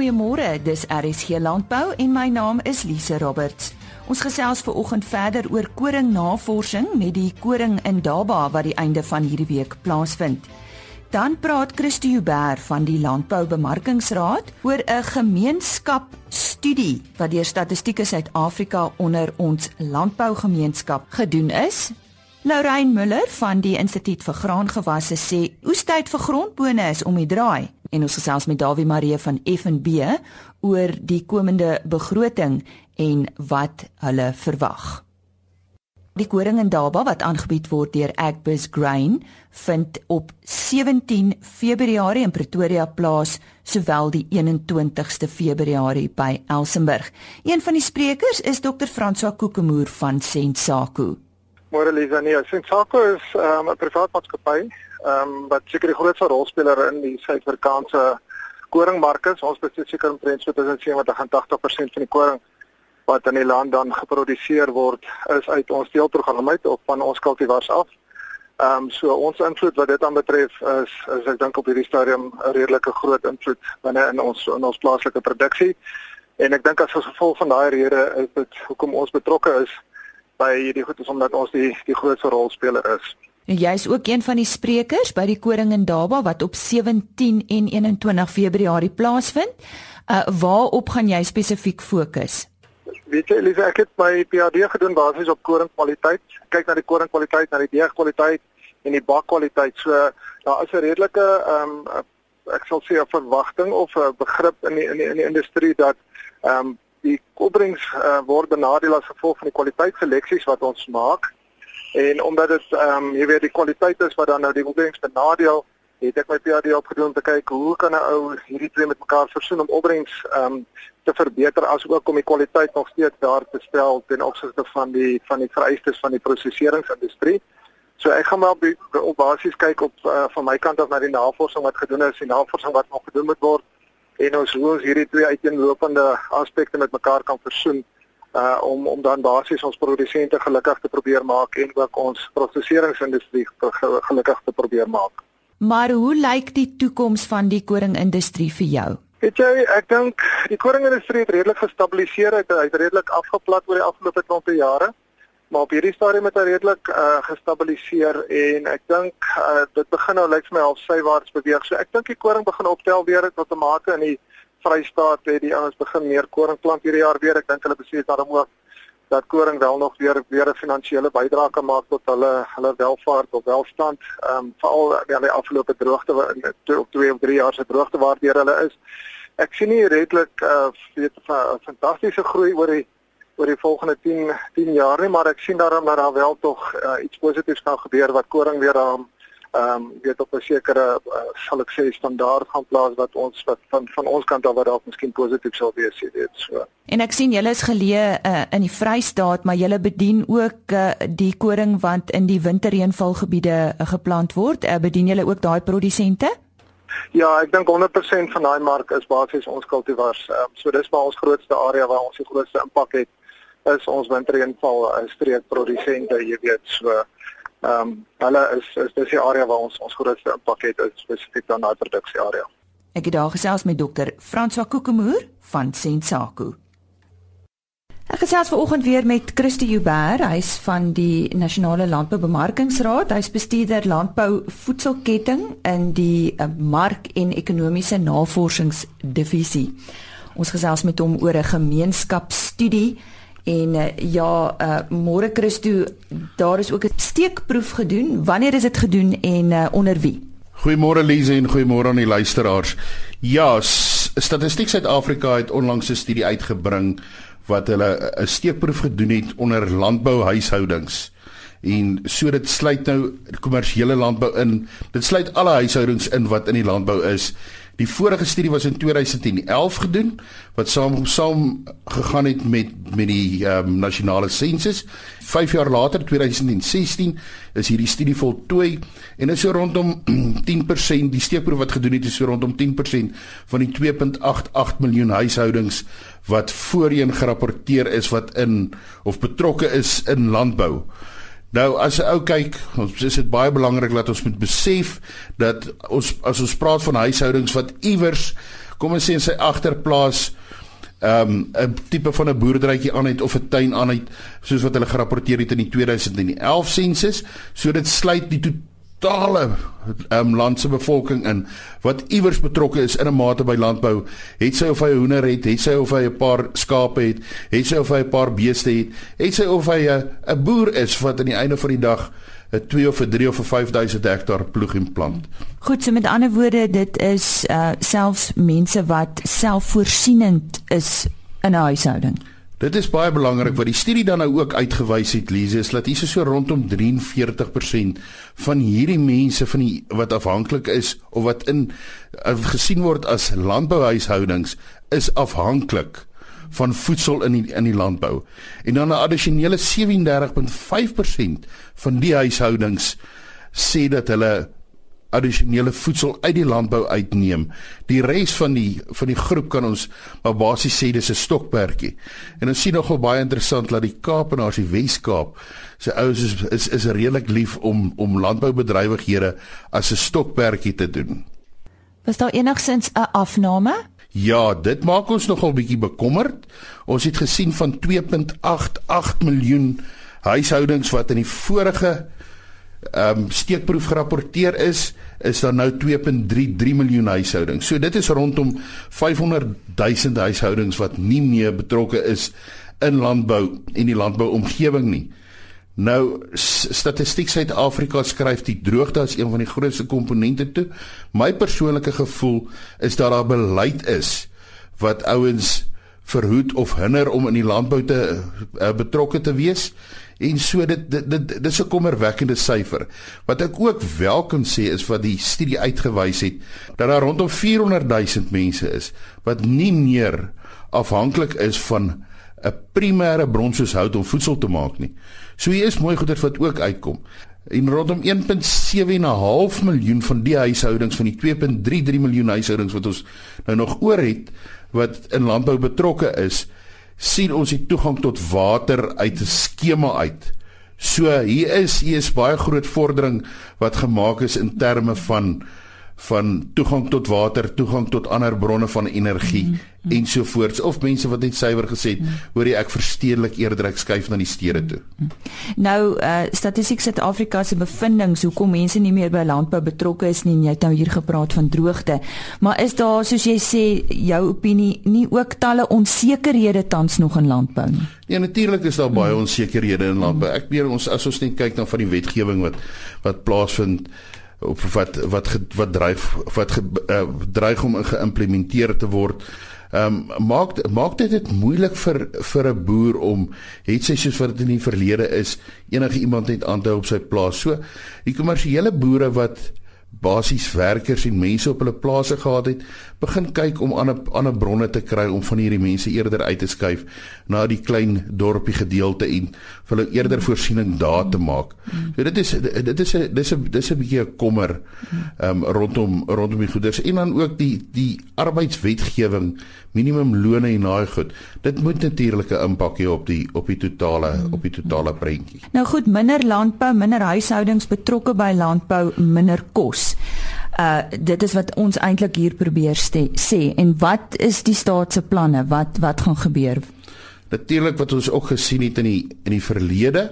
Goeiemôre, dis RSG Landbou en my naam is Lise Roberts. Ons gesels ver oggend verder oor koringnavorsing met die koring in Daba wat die einde van hierdie week plaasvind. Dan praat Christo Huber van die Landbou Bemarkingsraad oor 'n gemeenskapstudie wat deur Statistiek Suid-Afrika onder ons landbougemeenskap gedoen is. Lorraine Müller van die Instituut vir Graangewasse sê oestyd vir grondbone is om die draai en ons gesels met Dawie Marie van FNB oor die komende begroting en wat hulle verwag. Die koring in Daba wat aangebied word deur Agbus Grain vind op 17 Februarie in Pretoria plaas sowel die 21ste Februarie by Elsenburg. Een van die sprekers is Dr. François Kokemoer van Sensaku. Môre Lisa, nee, Sensaku is um, 'n privaat maatskappy ehm um, wat seker die grootste rolspeler in die Suid-Afrikaanse koringmark is. Ons besit seker omtrent so tussen 70 en 80% van die koring wat in die land dan geproduseer word is uit ons teelprogram uit of van ons kultivars af. Ehm um, so ons invloed wat dit aanbetref is is ek dink op hierdie stadium 'n redelike groot invloed binne in ons in ons plaaslike produksie. En ek dink as gevolg van daai rede is dit hoekom ons betrokke is by hierdie goed is omdat ons die die grootste rolspeler is. En jy is ook een van die sprekers by die koring in Daba wat op 17 en 21 Februarie plaasvind. Uh waarop gaan jy spesifiek fokus? Weet jy Elise, ek het my PhD gedoen basies op koringkwaliteit. Kyk na die koringkwaliteit, na die deegkwaliteit en die bakkwaliteit. So daar is 'n redelike ehm um, ek sal sê 'n verwagting of 'n begrip in die in die, in die industrie dat ehm um, die opbrengs uh, word benadeel as gevolg van die kwaliteitsseleksies wat ons maak En omdat dit ehm um, jy weet die kwaliteit is wat dan nou die opbrengs benadeel, het ek my PhD opgedoen om te kyk hoe kan 'n ou hierdie twee met mekaar versoen om opbrengs ehm um, te verbeter as ook om die kwaliteit nog steeds daar te stel ten opsigte van die van die vereistes van die proseseringsindustrie. So ek gaan wel op, op basies kyk op uh, van my kant af na die navorsing wat gedoen is, die navorsing wat nog gedoen moet word en ons hoe ons hierdie twee uiteenlopende aspekte met mekaar kan versoen uh om om dan basies ons produsente gelukkig te probeer maak en ook ons proseseringsindustrie gelukkig te probeer maak. Maar hoe lyk die toekoms van die koringindustrie vir jou? Weet jy, ek dink die koringindustrie het redelik gestabiliseer, het, het redelik afgeplat oor die afgelope klompe jare. Maar op hierdie stadium het hy redelik uh gestabiliseer en ek dink uh dit begin nou lyk vir my half sywaarts beweeg. So ek dink die koring begin optel weer tot 'n mate in die Vrystaat het die ouens begin meer koring plant hierdie jaar weer. Ek dink hulle besluit daarom ook dat koring wel nog weer weer 'n finansiële bydrae kan maak tot hulle hulle welvaart of welstand. Ehm um, veral in die afgelope droogte in 2 of 3 jaar se droogte waardeur hulle is. Ek sien nie redelik uh weet 'n fantastiese groei oor die oor die volgende 10 10 jaar nie, maar ek sien daarom dat daar wel tog uh, iets positiefs kan gebeur wat koring weer aan ehm um, weet op 'n sekere uh, sal ek sê standaard gaan plaas wat ons wat van van ons kant af wat dalk miskien positief sal wees, jy weet so. En ek sien julle is geleë uh, in die Vrystaat, maar julle bedien ook uh, die koring wat in die winterreënvalgebiede uh, geplant word. Uh, bedien julle ook daai produsente? Ja, ek dink 100% van daai mark is basies ons kultivars. Um, so dis maar ons grootste area waar ons die grootste impak het is ons winterreënval uh, streekprodusente, jy weet so. Ehm um, hulle is is dis die area waar ons ons grootste impak het spesifiek dan daai produksie area. Ek het daar gesels met dokter François Kokemoer van Sensaku. Ek gesels vanoggend weer met Christo Huber, hy's van die Nasionale Landboubemarkingsraad. Hy's bestuurder landbou voedselketting in die uh, mark en ekonomiese navorsingsdivisie. Ons gesels met hom oor 'n gemeenskapsstudie En uh, ja, uh, môre Christo, daar is ook 'n steekproef gedoen. Wanneer is dit gedoen en uh, onder wie? Goeiemôre Lize en goeiemôre aan die luisteraars. Ja, Statistiek Suid-Afrika het onlangs 'n studie uitgebring wat hulle 'n steekproef gedoen het onder landbouhuishoudings. En so dit sluit nou kommersiële landbou in. Dit sluit alle huishoudings in wat in die landbou is. Die vorige studie was in 2011 gedoen wat saam saam gegaan het met met die um, nasionale sensus. 5 jaar later 2016 is hierdie studie voltooi en is so rondom 10% die steekproef wat gedoen het is so rondom 10% van die 2.88 miljoen huishoudings wat voorheen gerapporteer is wat in of betrokke is in landbou. Nou as 'n ou kyk, ons is dit baie belangrik dat ons moet besef dat ons as ons praat van huishoudings wat iewers kom ons sê in sy agterplaas um 'n tipe van 'n boerderytjie aan het of 'n tuin aan het soos wat hulle gerapporteer het in die 2011 sensus so dit sluit die totale um land se bevolking in wat iewers betrokke is in 'n mate by landbou het sy of hy 'n hoender het het sy of hy 'n paar skape het het sy of hy 'n paar beeste het het sy of hy 'n boer is wat aan die einde van die dag 'n 2 of 'n 3 of 'n 5000 hektaar ploeg en plant. Goed, so met ander woorde, dit is uh selfs mense wat selfvoorsienend is in 'n huishouding. Dit is baie belangrik wat die studie dan nou ook uitgewys het, Lise, is dat hier so rondom 43% van hierdie mense van die wat afhanklik is of wat in uh, gesien word as landbouhuishoudings is afhanklik van voedsel in die, in die landbou. En dan 'n addisionele 37.5% van die huishoudings sê dat hulle addisionele voedsel uit die landbou uitneem. Die res van die van die groep kan ons maar basies sê dis 'n stokperdjie. En ons sien nogal baie interessant dat die Kaapenaars, die Wes-Kaap, se ouens is is is redelik lief om om landboubedrywighede as 'n stokperdjie te doen. Was daar enigsins 'n afname? Ja, dit maak ons nogal bietjie bekommerd. Ons het gesien van 2.88 miljoen huishoudings wat in die vorige ehm um, steekproef gerapporteer is, is daar nou 2.33 miljoen huishoudings. So dit is rondom 500 000 huishoudings wat nie meer betrokke is in landbou en die landbouomgewing nie. Nou Statistiek Suid-Afrika skryf die droogte as een van die grootste komponente toe. My persoonlike gevoel is dat daar beleid is wat ouens verhoed of hinder om in die landbou te uh, betrokke te wees. En so dit dit dit dis 'n kommerwekkende syfer. Wat ek ook wel kan sê is wat die studie uitgewys het dat daar rondom 400 000 mense is wat nie meer afhanklik is van 'n primêre bron soos hout om voedsel te maak nie. So hier is mooi goeders wat ook uitkom. En rondom 1.7.5 miljoen van die huishoudings van die 2.33 miljoen huishoudings wat ons nou nog oor het wat in landbou betrokke is, sien ons die toegang tot water uit 'n skema uit. So hier is hier is baie groot vordering wat gemaak is in terme van van toegang tot water, toegang tot ander bronne van energie mm -hmm. ensovoorts of mense wat net suiwer gesê het, mm -hmm. hoor jy ek verstedelik eerder ek skuif na die stede toe. Mm -hmm. Nou uh Statistiek Suid-Afrika se bevindinge hoekom mense nie meer by landbou betrokke is nie, jy het nou hier gepraat van droogte, maar is daar soos jy sê jou opinie nie ook talle onsekerhede tans nog in landbou nie? Ja, natuurlik is daar baie onsekerhede in landbou. Ek bedoel ons as ons net kyk na van die wetgewing wat wat plaasvind of wat wat wat dryf wat ge, uh, dreig om geïmplementeer te word. Ehm um, maak maak dit dit moeilik vir vir 'n boer om het sy soos wat dit in die verlede is enige iemand net aan te hou op sy plaas. So die kommersiële boere wat basies werkers en mense op hulle plase gehad het, begin kyk om ander ander bronne te kry om van hierdie mense eerder uit te skuif na die klein dorpie gedeelte en vir hulle eerder voorsiening daar te maak. So dit is dit is 'n dis 'n dis 'n bietjie 'n kommer um, rondom rondom die goeders en dan ook die die arbeidswetgewing, minimumlone en daai goed. Dit moet natuurlik 'n impak hê op die op die totale op die totale prentjie. Nou goed, minder landbou, minder huishoudings betrokke by landbou, minder kos. Uh dit is wat ons eintlik hier probeer sê en wat is die staat se planne? Wat wat gaan gebeur? Natuurlik wat ons ook gesien het in die in die verlede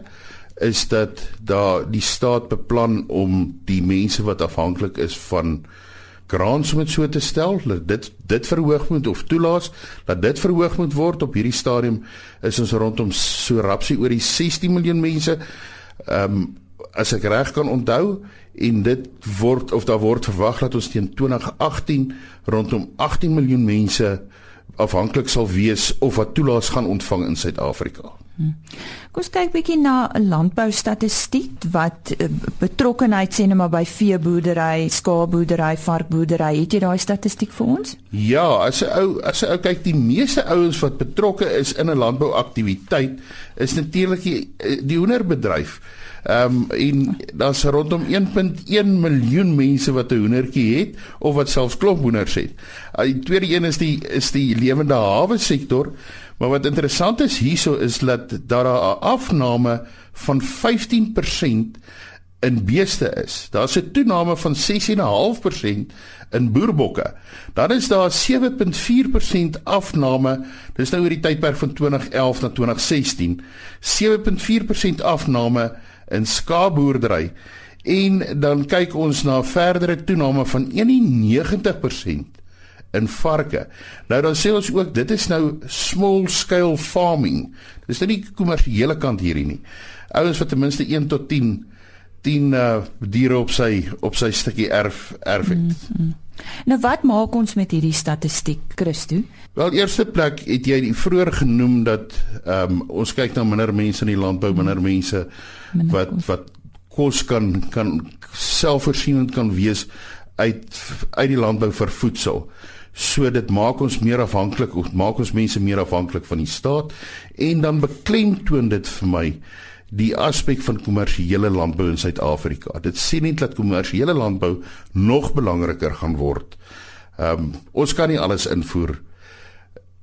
is dat daar die staat beplan om die mense wat afhanklik is van grants dit so te stel dat dit dit verhoog moet of toelaat dat dit verhoog moet word op hierdie stadium is ons rondom so rapsie oor die 16 miljoen mense ehm um, as ek reg kan onthou en dit word of daar word verwag dat ons teen 2018 rondom 18 miljoen mense afhanklik sal wees of wat toelaas gaan ontvang in Suid-Afrika. Hmm. Kom ons kyk bietjie na 'n landbou statistiek wat uh, betrokkenheid sê net maar by veeboerdery, skaapboerdery, varkboerdery. Het jy daai statistiek vir ons? Ja, as 'n ou as 'n ou kyk die meeste ouens wat betrokke is in 'n landbouaktiwiteit is natuurlik die, eh, die hoenderbedryf. Ehm um, en daar's rondom 1.1 miljoen mense wat 'n hoendertjie het of wat selfs klophoenders het. Die tweede een is die is die lewende hawe sektor. Maar wat interessant is hierso is dat daar 'n afname van 15% in beeste is. Daar's 'n toename van 6.5% in boerbokke. Dan is daar 7.4% afname. Dis nou oor die tydperk van 2011 na 2016. 7.4% afname in skaapboerdery. En dan kyk ons na verdere toename van 91% in varke. Nou dan sê ons ook dit is nou small scale farming. Dis nou nie die kommersiële kant hierdie nie. Ouens wat ten minste 1 tot 10 10 uh, diere op sy op sy stukkie erf erf het. Mm, mm. Nou wat maak ons met hierdie statistiek, Christo? Wel, eerste plek het jy vroeër genoem dat ehm um, ons kyk na minder mense in die landbou, minder mense minder wat kos. wat kos kan kan selfvoorsienend kan wees uit uit die landbou vir voedsel. So dit maak ons meer afhanklik, maak ons mense meer afhanklik van die staat en dan beklemtoon dit vir my die aspek van kommersiële landbou in Suid-Afrika. Dit sê net dat kommersiële landbou nog belangriker gaan word. Ehm um, ons kan nie alles invoer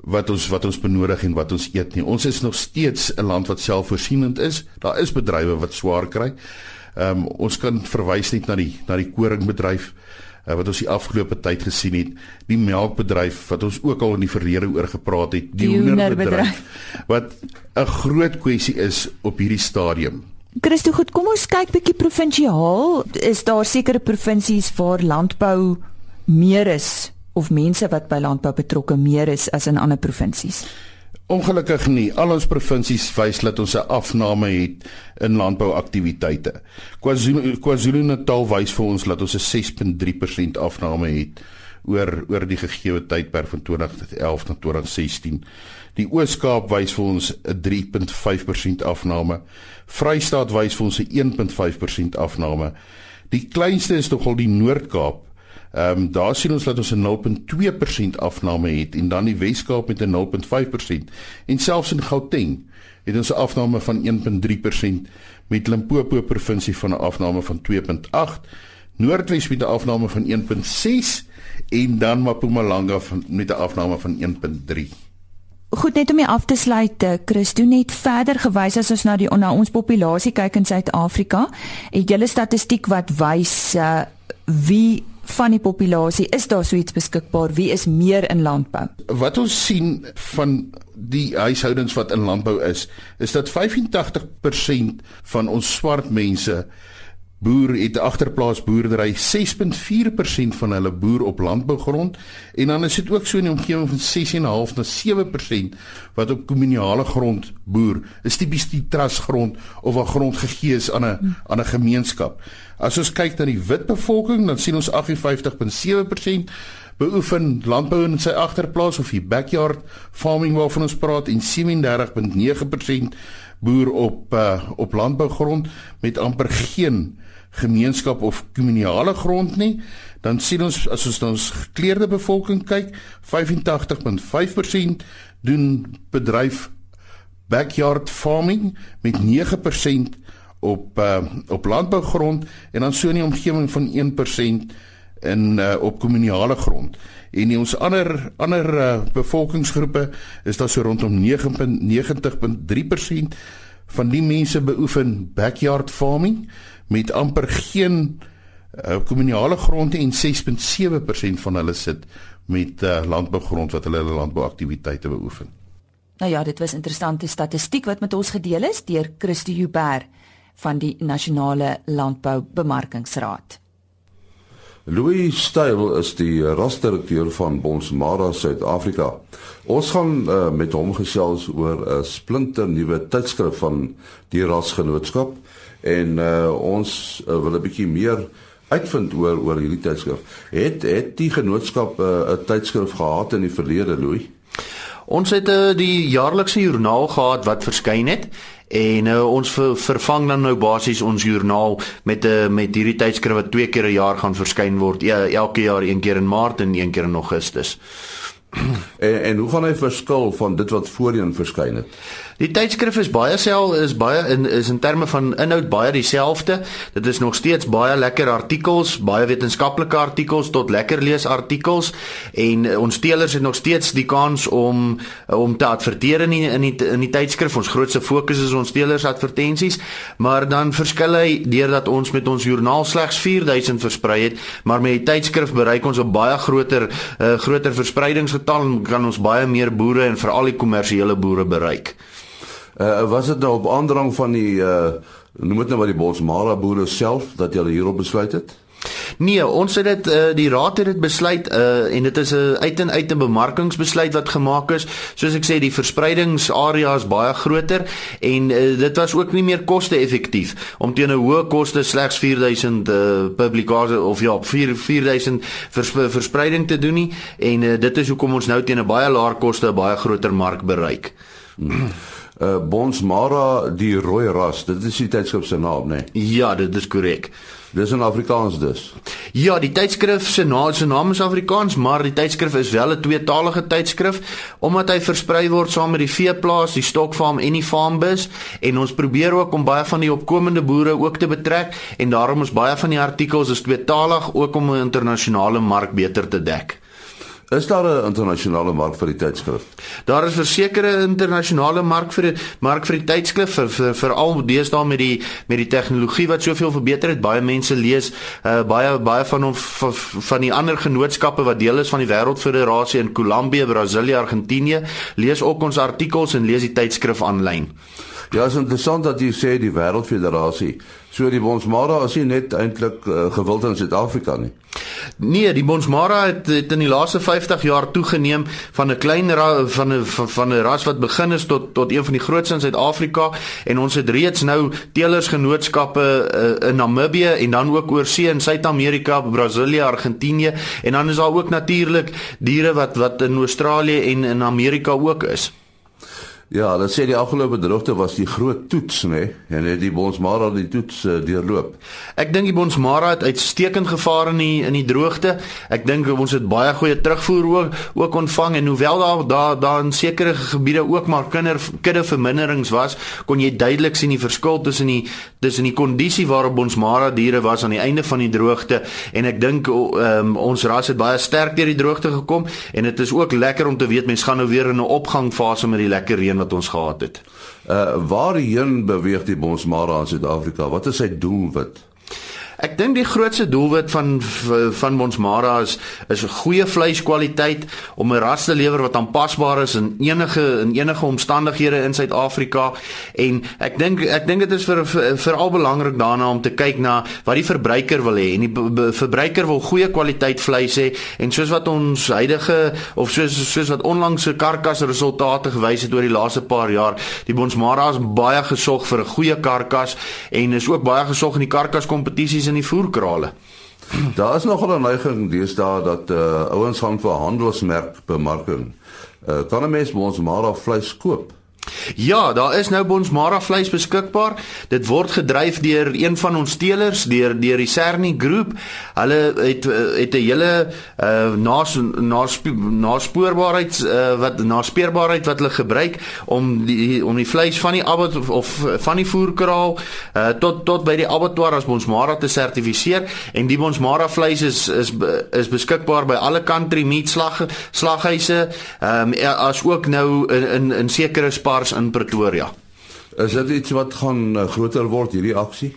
wat ons wat ons benodig en wat ons eet nie. Ons is nog steeds 'n land wat selfvoorsienend is. Daar is bedrywe wat swaar kry. Ehm um, ons kan verwys net na die na die koringbedryf uh, wat ons die afgelope tyd gesien het, die melkbedryf wat ons ook al in die verlede oor gepraat het, die, die hoenderbedryf wat 'n groot kwessie is op hierdie stadium. Christo, goed, kom ons kyk bietjie provinsiaal. Is daar sekere provinsies waar landbou meer is of mense wat by landbou betrokke meer is as in ander provinsies? Ongelukkig nie. Al ons provinsies wys dat ons 'n afname het in landbouaktiwiteite. KwaZulu KwaZulu-Natal wys vir ons dat ons 'n 6.3% afname het oor oor die gegee tydperk van 2011 tot 2016. Die Oos-Kaap wys vir ons 'n 3.5% afname. Vrystaat wys vir ons 'n 1.5% afname. Die kleinste is tog al die Noord-Kaap Ehm um, daar sien ons dat ons 'n 0.2% afname het en dan die Wes-Kaap met 'n 0.5% en selfs in Gauteng het ons 'n afname van 1.3% met Limpopo provinsie van 'n afname van 2.8, Noordwes met 'n afname van 1.6 en dan Mpumalanga met 'n afname van 1.3. Goed net om jy af te sluit, eh, Chris, doen net verder gewys as ons na die na ons populasie kyk in Suid-Afrika. Het julle statistiek wat wys uh, wie van die populasie is daar so iets beskikbaar? Wie is meer in landbou? Wat ons sien van die huishoudings wat in landbou is is dat 85% van ons swart mense boer het 'n agterplaas boerdery 6.4% van hulle boer op landbougrond en dan is dit ook so in die omgewing van 6.5 na 7% wat op kommunale grond boer. Is tipies die trustgrond of 'n grond gegee is aan 'n aan 'n gemeenskap. As ons kyk na die wit bevolking dan sien ons 58.7% beoefen landbou in sy agterplaas of die backyard farming waarvan ons praat en 37.9% boer op uh, op landbougrond met amper geen gemeenskap of kommunale grond nie, dan sien ons as ons na ons gekleurde bevolking kyk, 85.5% doen bedryf backyard farming met 9% op uh, op landbougrond en dan so in die omgewing van 1% in uh, op kommunale grond. En die ons ander ander uh, bevolkingsgroepe is daar so rondom 9.90.3% van die mense beoefen backyard farming met amper geen uh, kommunale grond en 6.7% van hulle sit met uh, landbougrond wat hulle hulle landbouaktiwiteite beoefen. Nou ja, dit was interessante statistiek wat met ons gedeel is deur Christo Huber van die Nasionale Landboubemarkingsraad. Louis Style is die rasdirekteur van Bonsmara Suid-Afrika. Ons gaan uh, met hom gesels oor 'n splinter nuwe tydskrif van die rasgenootskap en uh, ons uh, wil 'n bietjie meer uitvind oor oor hierdie tydskrif. Het het die genootskap 'n uh, tydskrif gehad in die verlede, Louis? Ons het uh, die jaarlikse joernaal gehad wat verskyn het en uh, ons ver, vervang dan nou basies ons joernaal met 'n uh, met hierdie tydskrif wat twee keer 'n jaar gaan verskyn word. Ja, elke jaar een keer in Maart en een keer in Augustus. en, en hoe gaan hy verskil van dit wat voorheen verskyn het? Die tydskrif is baie sel is baie in is in terme van inhoud baie dieselfde. Dit is nog steeds baie lekker artikels, baie wetenskaplike artikels tot lekker lees artikels en uh, ons teelers het nog steeds die kans om om te adverteer in die, in die in die tydskrif. Ons grootste fokus is ons teelers advertensies, maar dan verskil hy deurdat ons met ons joernaal slegs 4000 versprei het, maar met die tydskrif bereik ons 'n baie groter uh, groter verspreidingsgetal en kan ons baie meer boere en veral die kommersiële boere bereik. Uh, was dit nou op aandrang van die uh noem dit nou maar die Bosmara boere self dat julle hierop besluit het? Nee, ons het dit uh, die raad het dit besluit uh en dit is 'n uit en uit 'n bemarkingsbesluit wat gemaak is. Soos ek sê, die verspreidingsarea is baie groter en uh, dit was ook nie meer koste-effektief om teen 'n hoë koste slegs 4000 uh publikasie of ja, 4 4000 vers, verspreiding te doen nie en uh, dit is hoekom ons nou teen 'n baie laer koste 'n baie groter mark bereik. Hmm uh Bonsmara die rooi ras. Dit is die tydskrif se naam, né? Nee? Ja, dit is korrek. Dis in Afrikaans dus. Ja, die tydskrif se naam se naam is Afrikaans, maar die tydskrif is wel 'n tweetalige tydskrif omdat hy versprei word saam met die veeplaas, die stokfarm en die farmbus en ons probeer ook om baie van die opkomende boere ook te betrek en daarom is baie van die artikels is tweetalig ook om 'n internasionale mark beter te dek. Is daar 'n internasionale mark vir die tydskrif? Daar is versekerde internasionale mark vir die mark vir die tydskrif vir vir veral deesdae met die met die tegnologie wat soveel verbeter het. Baie mense lees uh, baie baie van ons van die ander genootskappe wat deel is van die Wêreldfederasie in Kolumbie, Brasilië, Argentinië, lees ook ons artikels en lees die tydskrif aanlyn. Ja, is interessant dat jy sê die Wêreldfederasie. So die Bonsmara is nie net eintlik uh, gewild in Suid-Afrika nie. Nee, die Bonsmara het, het in die laaste 50 jaar toegeneem van 'n klein ra, van 'n van 'n ras wat begin is tot tot een van die grootste in Suid-Afrika en ons het reeds nou teelersgenootskappe uh, in Namibië en dan ook oor see in Suid-Amerika, Brasilië, Argentinië en dan is daar ook natuurlik diere wat wat in Australië en in Amerika ook is. Ja, hulle sê die afgelope droogte was die groot toets, nê? Nee? En het die Bonsmara die toets uh, deurloop. Ek dink die Bonsmara het uitstekend gevaar in die in die droogte. Ek dink ons het baie goeie terugvoer ook ook ontvang en hoewel daar daar daar in sekere gebiede ook maar kinder kudde verminderings was, kon jy duidelik sien die verskil tussen die tussen die kondisie waarop Bonsmara diere was aan die einde van die droogte en ek dink um, ons ras het baie sterk deur die droogte gekom en dit is ook lekker om te weet mense gaan nou weer in 'n opgangfase met die lekker reën wat ons gehad het. Uh waarheen beweeg die Bonsmara in Suid-Afrika? Wat is sy doelwit? Ek dink die grootste doelwit van van Bonsmara is is 'n goeie vleiskwaliteit om 'n ras te lewer wat aanpasbaar is in enige in enige omstandighede in Suid-Afrika. En ek dink ek dink dit is vir veral belangrik daarna om te kyk na wat die verbruiker wil hê. En die verbruiker wil goeie kwaliteit vleis hê en soos wat ons huidige of soos soos wat onlangse karkas resultate gewys het oor die laaste paar jaar die Bonsmara is baie gesog vir 'n goeie karkas en is ook baie gesog in die karkas kompetisies in die voerkrale. Daar is nogal 'n neiging deesdae dat uh, ouens gaan vir handelsmerk bemarking. Uh, kan 'n mens ons maar af vleis koop? Ja, daar is nou Bonsmara vleis beskikbaar. Dit word gedryf deur een van ons teelers, deur deur die Cerni groep. Hulle het het 'n hele uh nas naspoorbaarheid uh wat naspeurbaarheid wat hulle gebruik om die om die vleis van die abat of, van die voerkraal uh tot tot by die abattoir as Bonsmara te sertifiseer en die Bonsmara vleis is is is beskikbaar by alle country meat slag slaghuise. Ehm um, as ook nou in in, in sekere spars in Pretoria. Is dit iets wat gaan uh, groter word hierdie aksie?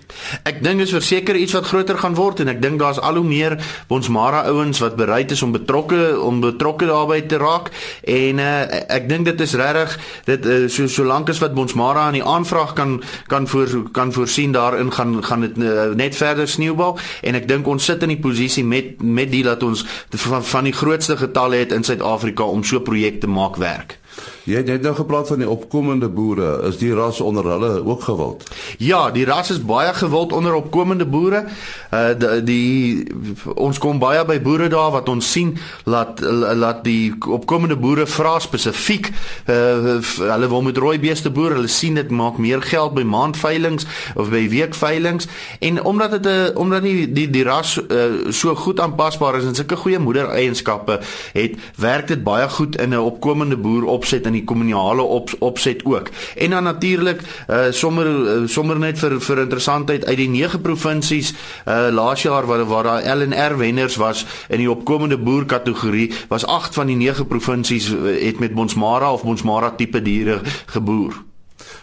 Ek dink is verseker iets wat groter gaan word en ek dink daar's al hoe meer Bonsmara ouens wat bereid is om betrokke om betrokke daarbey te raak en uh, ek dink dit is regtig dit uh, so solank as wat Bonsmara aan die aanvraag kan kan voor kan voorsien daarin gaan gaan dit uh, net verder sneeubal en ek dink ons sit in die posisie met met die dat ons van, van die grootste getalle het in Suid-Afrika om so projekte maak werk. Jy het nou gepraat van die opkomende boere. Is die ras onder hulle ook gewild? Ja, die ras is baie gewild onder opkomende boere. Uh die, die ons kom baie by boere daar wat ons sien laat laat die opkomende boere vra spesifiek uh hulle wil met rooi beeste boer. Hulle sien dit maak meer geld by maandveilings of by weekveilings en omdat dit 'n uh, omdat die die die ras uh, so goed aanpasbaar is en sulke goeie moedereienskappe het, werk dit baie goed in 'n opkomende boer op opset en die kommunale op, opset ook. En dan natuurlik uh, sommer uh, sommer net vir vir interessantheid uit die 9 provinsies uh, laas jaar waar waar daar LNR wenners was in die opkomende boer kategorie was 8 van die 9 provinsies het met Bonsmara of Bonsmara tipe diere geboer.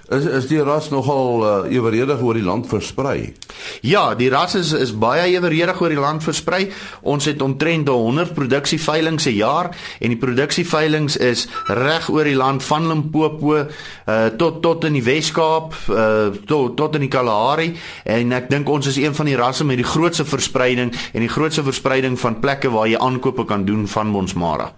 Is is die ras nogal uh, eweredig oor die land versprei? Ja, die ras is is baie eweredig oor die land versprei. Ons het omtrent 100 produksieveilings 'n jaar en die produksieveilings is reg oor die land van Limpopo uh, tot tot in die Wes-Kaap, uh, tot tot in die Kalahari en ek dink ons is een van die rasse met die grootste verspreiding en die grootste verspreiding van plekke waar jy aankope kan doen van Monsmara.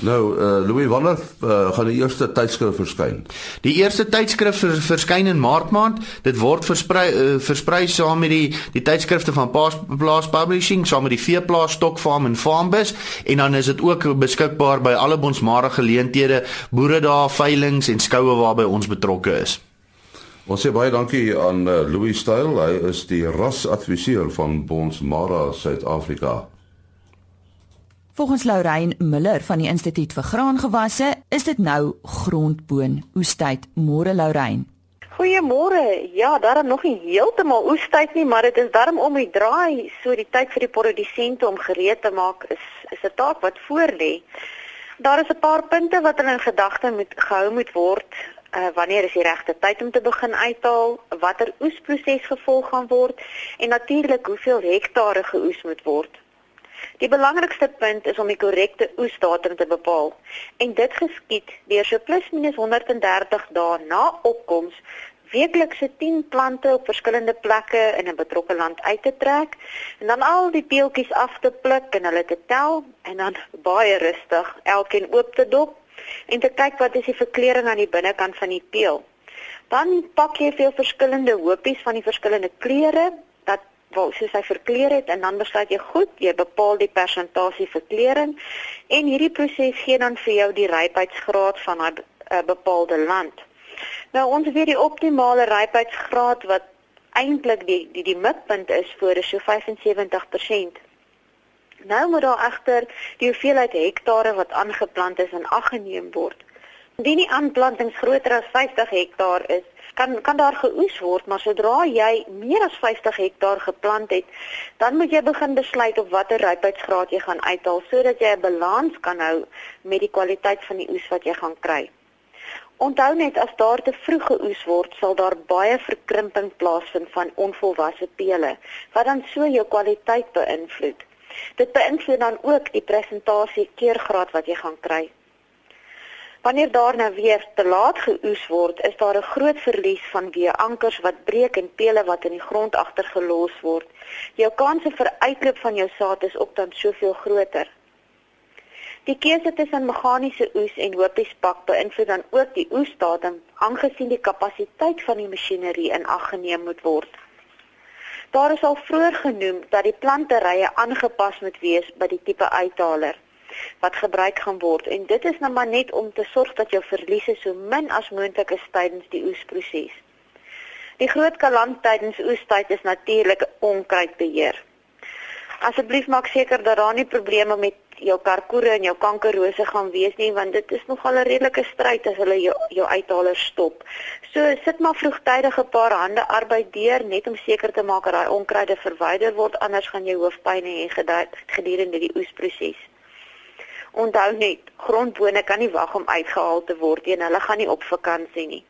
Nou, uh, Louis wanneer uh, gaan die eerste tydskrif verskyn? Die eerste tydskrif vers, verskyn in Maart maand. Dit word versprei uh, versprei saam met die die tydskrifte van Plaas Publishing, saam met die Veeplaas Stokfarm en Farmbus en dan is dit ook beskikbaar by alle bonsmare geleenthede, boere daar, veilinge en skoue waarby ons betrokke is. Ons sê baie dankie aan uh, Louis Style. Hy is die rasadviseur van Bonsmara Suid-Afrika. Volgens Lorraine Miller van die Instituut vir Graangewasse is dit nou grondboon oestyd. Môre Lorraine. Goeiemôre. Ja, daar is nog nie heeltemal oestyd nie, maar dit is darm om die draai, so die tyd vir die produsente om gereed te maak is is 'n taak wat voor lê. Daar is 'n paar punte wat in gedagte moet gehou moet word. Uh, wanneer is die regte tyd om te begin uithaal? Watter oesproses gevolg gaan word? En natuurlik hoeveel hektare geoes moet word? Die belangrikste punt is om die korrekte oesdatum te bepaal en dit geskied deur so plus minus 130 dae na opkoms weeklikse 10 plante op verskillende plekke in 'n betrokke land uit te trek en dan al die peeltjies af te pluk en hulle te tel en dan baie rustig elkeen oop te dop en te kyk wat is die verkleuring aan die binnekant van die peel. Dan pak jy veel verskillende hoopies van die verskillende kleure waar soos hy verkleur het en dan besluit jy goed, jy bepaal die persentasie verkleuring en hierdie proses gee dan vir jou die rypheidsgraad van 'n uh, bepaalde land. Nou ons weet die optimale rypheidsgraad wat eintlik die die die mikpunt is vir is so 75%. Nou moet daar egter die hoeveelheid hektare wat aangeplant is in ag geneem word. Indien die aanplantings groter as 50 hektaar is, kan kan daar geoes word, maar sodra jy meer as 50 hektaar geplant het, dan moet jy begin besluit op watter rypheidsgraad jy gaan uithaal sodat jy 'n balans kan hou met die kwaliteit van die oes wat jy gaan kry. Onthou net as daar te vroeg geoes word, sal daar baie verkrimping plaasvind van onvolwasse pele wat dan so jou kwaliteit beïnvloed. Dit beïnvloed dan ook die presentasie keurgraad wat jy gaan kry. Wanneer daar nou weer te laat geoes word, is daar 'n groot verlies van weer ankers wat breek en pele wat in die grond agtergelos word. Jou kanse vir uitloop van jou saad is ook dan soveel groter. Die keuse tussen meganiese oes en hoopiespak beïnvloed dan ook die oesdatum, aangesien die kapasiteit van die masjinerie in ag geneem moet word. Daar is al vroeër genoem dat die planterye aangepas moet wees by die tipe uithaler wat gebruik gaan word en dit is nou maar net om te sorg dat jou verliese so min as moontlik is tydens die oesproses. Die groot kaland tydens oestyd is natuurlik onkruidbeheer. Asseblief maak seker dat daar nie probleme met jou karkoere en jou kankerrose gaan wees nie want dit is nogal 'n redelike stryd as hulle jou jou uithalers stop. So sit maar vroegtydig 'n paar hande arbeid deur net om seker te maak dat daai onkruide verwyder word anders gaan jy hoofpyn hê gedurende die oesproses. Onthou net, grondbone kan nie wag om uitgehaal te word nie en hulle gaan nie op vakansie nie.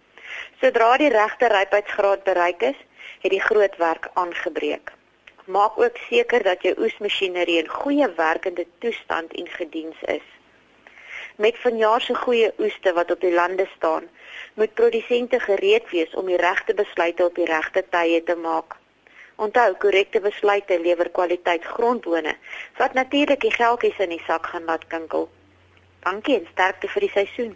Sodra die regte rypheidsgraad bereik is, het die groot werk aangebreek. Maak ook seker dat jou oesmasjinerie in goeie werkende toestand en gediens is. Met vanjaar se goeie oeste wat op die lande staan, moet produsente gereed wees om die regte besluite op die regte tye te maak. Onthou, korrekte besluite lewer kwaliteit grondbone wat natuurlik die geldjies in die sak gaan laat kinkel. Dankie en sterkte vir die seisoen.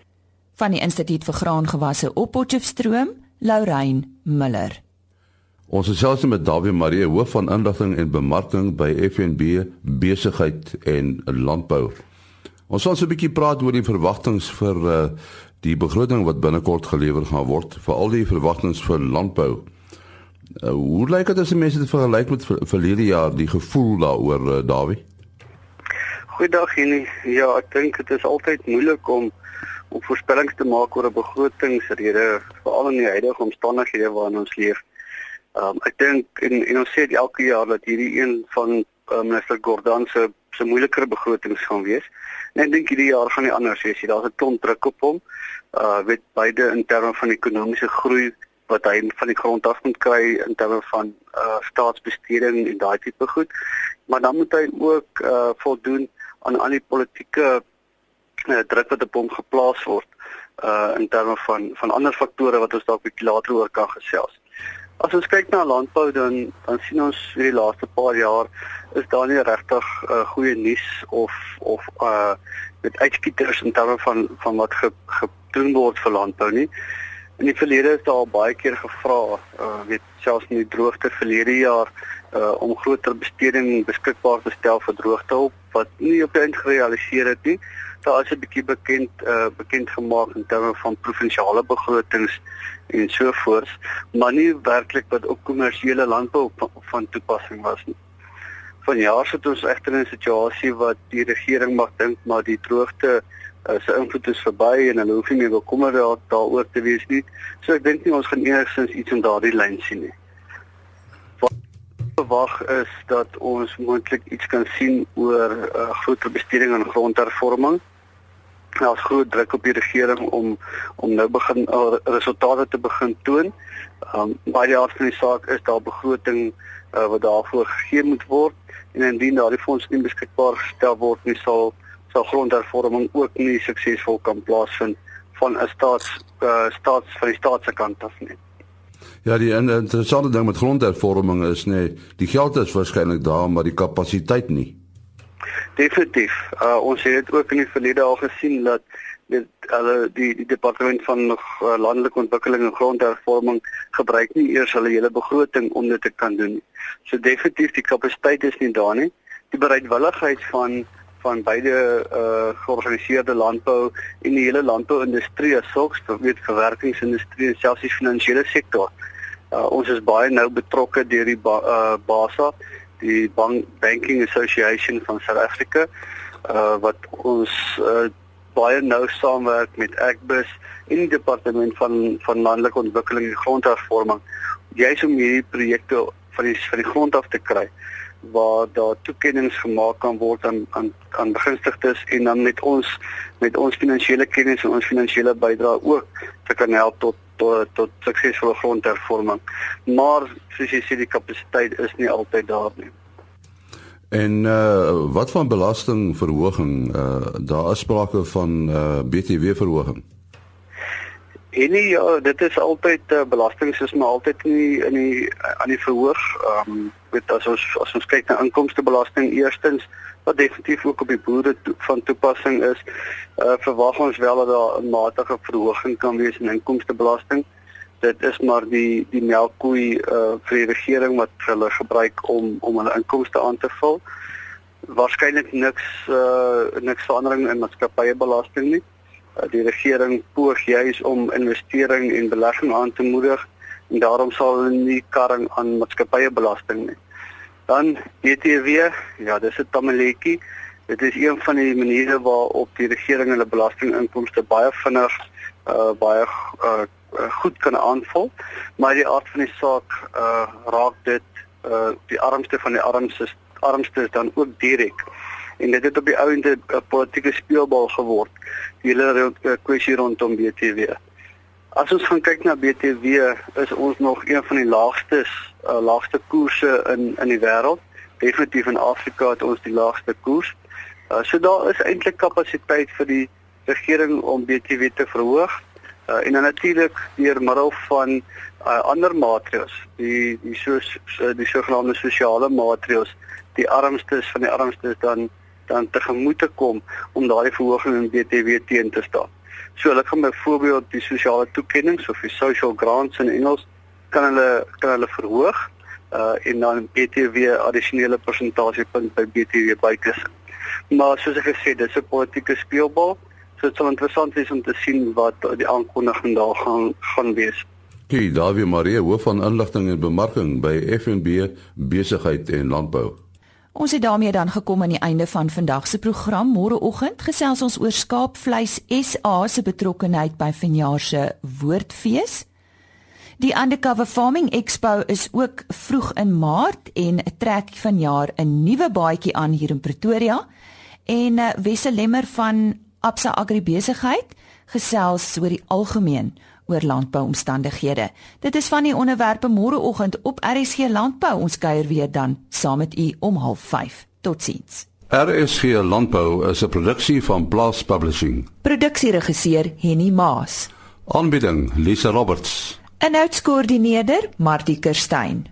Van die Instituut vir Graangewasse op Potchefstroom, Lorraine Miller. Ons is selfs met Dawie Marie hoof van inligting en bemarking by FNB besigheid en landbou. Ons gaan so 'n bietjie praat oor die verwagtinge vir uh, die begroting wat binnekort gelewer gaan word, veral die verwagtinge vir landbou. Uh, hoe lyk dit as jy mense dit vergelyk met verlede jaar die gevoel daaroor uh, Dawie? Goeiedag Jenny. Ja, ek dink dit is altyd moeilik om om voorspellings te maak oor 'n begrotingsrede veral in die huidige omstandighede waarin ons leef. Um ek dink en en ons sê elke jaar dat hierdie een van uh, minister Gordhan se se moeiliker begrotings gaan wees. En ek dink hierdie jaar gaan nie anders wees nie. Daar's 'n klomp druk op hom. Uh weet beide in terme van ekonomiese groei wat hy van die grond af moet kry in terme van uh staatsbesteding en daai tipe goed. Maar dan moet hy ook uh voldoen aan al die politieke uh, druk wat op hom geplaas word uh in terme van van ander faktore wat ons dalk bietjie later oor kan gesels. As ons kyk na landbou dan dan sien ons vir die laaste paar jaar is daar nie regtig uh, goeie nuus of of uh met uitskieters in terme van van wat ge, gedoen word vir landbou nie. In die verlede is daar baie keer gevra, uh weet selfs in die droogte verlede jaar uh om groter besteding beskikbaar te stel vir droogtehulp wat nie op eind gerealiseer het nie. Daar is 'n bietjie bekend uh bekend gemaak in terme van provinsiale begrotings en so voort, maar nie werklik wat op kommersiële landbou van toepassing was nie. Vanjaar sit ons egter in 'n situasie wat die regering mag dink maar die droogte uh, se invloed is verby en hulle hoef nie meer bekommerd daaroor te wees nie. So ek dink nie ons gaan enigsins iets in daardie lyn sien nie. Verwag is dat ons moontlik iets kan sien oor uh, groter besteding aan grondhervorming. Daar's groot druk op die regering om om nou begin uh, resultate te begin toon. Um, maar die aard van die saak is daar begroting uh, wat daarvoor gegee moet word en indien daardie fonds nie beskikbaar gestel word nie sal sal grondhervorming ook nie suksesvol kan plaasvind van 'n staats uh, staats van die staat se kant af nie. Ja, die interessante ding met grondhervorming is nê, nee, die geld is waarskynlik daar, maar die kapasiteit nie. Definitief. Uh, ons het dit ook in die verlede al gesien dat dit hulle die die departement van uh, landelike ontwikkeling en grondhervorming gebruik nie eers hulle hele begroting om dit te kan doen nie. So definitief die kapasiteit is nie daar nie. Die bereidwilligheid van van beide uh georganiseerde landbou en die hele landbouindustrie as sulks, weet verwerkingsindustrie en selfs die finansiële sektor. Uh ons is baie nou betrokke deur die ba uh BASA, die Bank Banking Association van South Africa, uh wat ons uh baie nou saamwerk met Agbus en die departement van van landelike ontwikkeling en grondhervorming juis om hierdie projekte van die van die grond af te kry waar daar toekennings gemaak kan word aan aan aan begunstigdes en dan met ons met ons finansiële kennis en ons finansiële bydrae ook te kan help tot tot tot suksesvolle grondhervorming. Maar soos jy sê die kapasiteit is nie altyd daar nie. En uh wat van belastingverhoging? Uh daar is sprake van uh BTW verhoging. En nee, ja, dit is altyd uh, belastings is maar altyd nie in die aan die verhoog. Ehm um, weet as ons as ons kyk na inkomstebelasting eerstens wat definitief ook op die boere to, van toepassing is, uh, verwag ons wel dat daar 'n matige verhoging kan wees in inkomstebelasting. Dit is maar die die melkkoei uh, vir die regering wat hulle gebruik om om hulle inkomste aan te vul. Waarskynlik niks uh, niks verandering in maatskappyebelasting nie. Uh, die regering poog juis om investering en belegging aan te moedig en daarom sal hulle nie karring aan maatskappyebelasting nie. Dan BTW, ja, dis 'n tamaletjie. Dit is een van die maniere waarop die regering hulle belastinginkomste baie vinnig uh baie uh goed kan aanvul, maar die aard van die saak uh raak dit uh die armste van die armstes armstes dan ook direk en dit het op die ou ende 'n politieke speelbal geword die hele uh, kwessie rondom BTW. As ons gaan kyk na BTW, is ons nog een van die laagstes uh, laagste koerse in in die wêreld. Definitief in Afrika het ons die laagste koers. Uh, so daar is eintlik kapasiteit vir die regering om BTW te verhoog. Uh, en dan natuurlik deur middel van uh, ander maatreëls, die die so die sogenaamde sosiale maatreëls, die armstes van die armstes dan dan tegemoet te kom om daardie verhoging in BTW teen te staan. So hulle kan byvoorbeeld die sosiale toekennings of die social grants in Engels kan hulle kan hulle verhoog uh en dan BTW addisionele persentasiepunt by BTW bykes. Maar soos ek gesê, dis 'n politieke speelbal. So dit sal interessant wees om te sien wat die aankondiging daar gaan gaan wees. Kyk, Dawie Marie, hoof van inligting en bemarking by FNB Besigheid en Landbou. Ons het daarmee dan gekom aan die einde van vandag se program. Môreoggend gesels ons oor skaapvleis SA se betrokkeheid by vanjaar se Woordfees. Die Undercover Farming Expo is ook vroeg in Maart en trek vanjaar 'n nuwe baadjie aan hier in Pretoria. En uh, Wesse Lemmer van Absa Agribesigheid gesels oor die algemeen oor landbouomstandighede. Dit is van die onderwerpe môreoggend op RSG Landbou. Ons kuier weer dan saam met u om 05:30. Totsiens. RSG Landbou is 'n produksie van Blast Publishing. Produksieregisseur Henny Maas. Aanbieding Lisa Roberts. En uitskoördineerder Martie Kerstyn.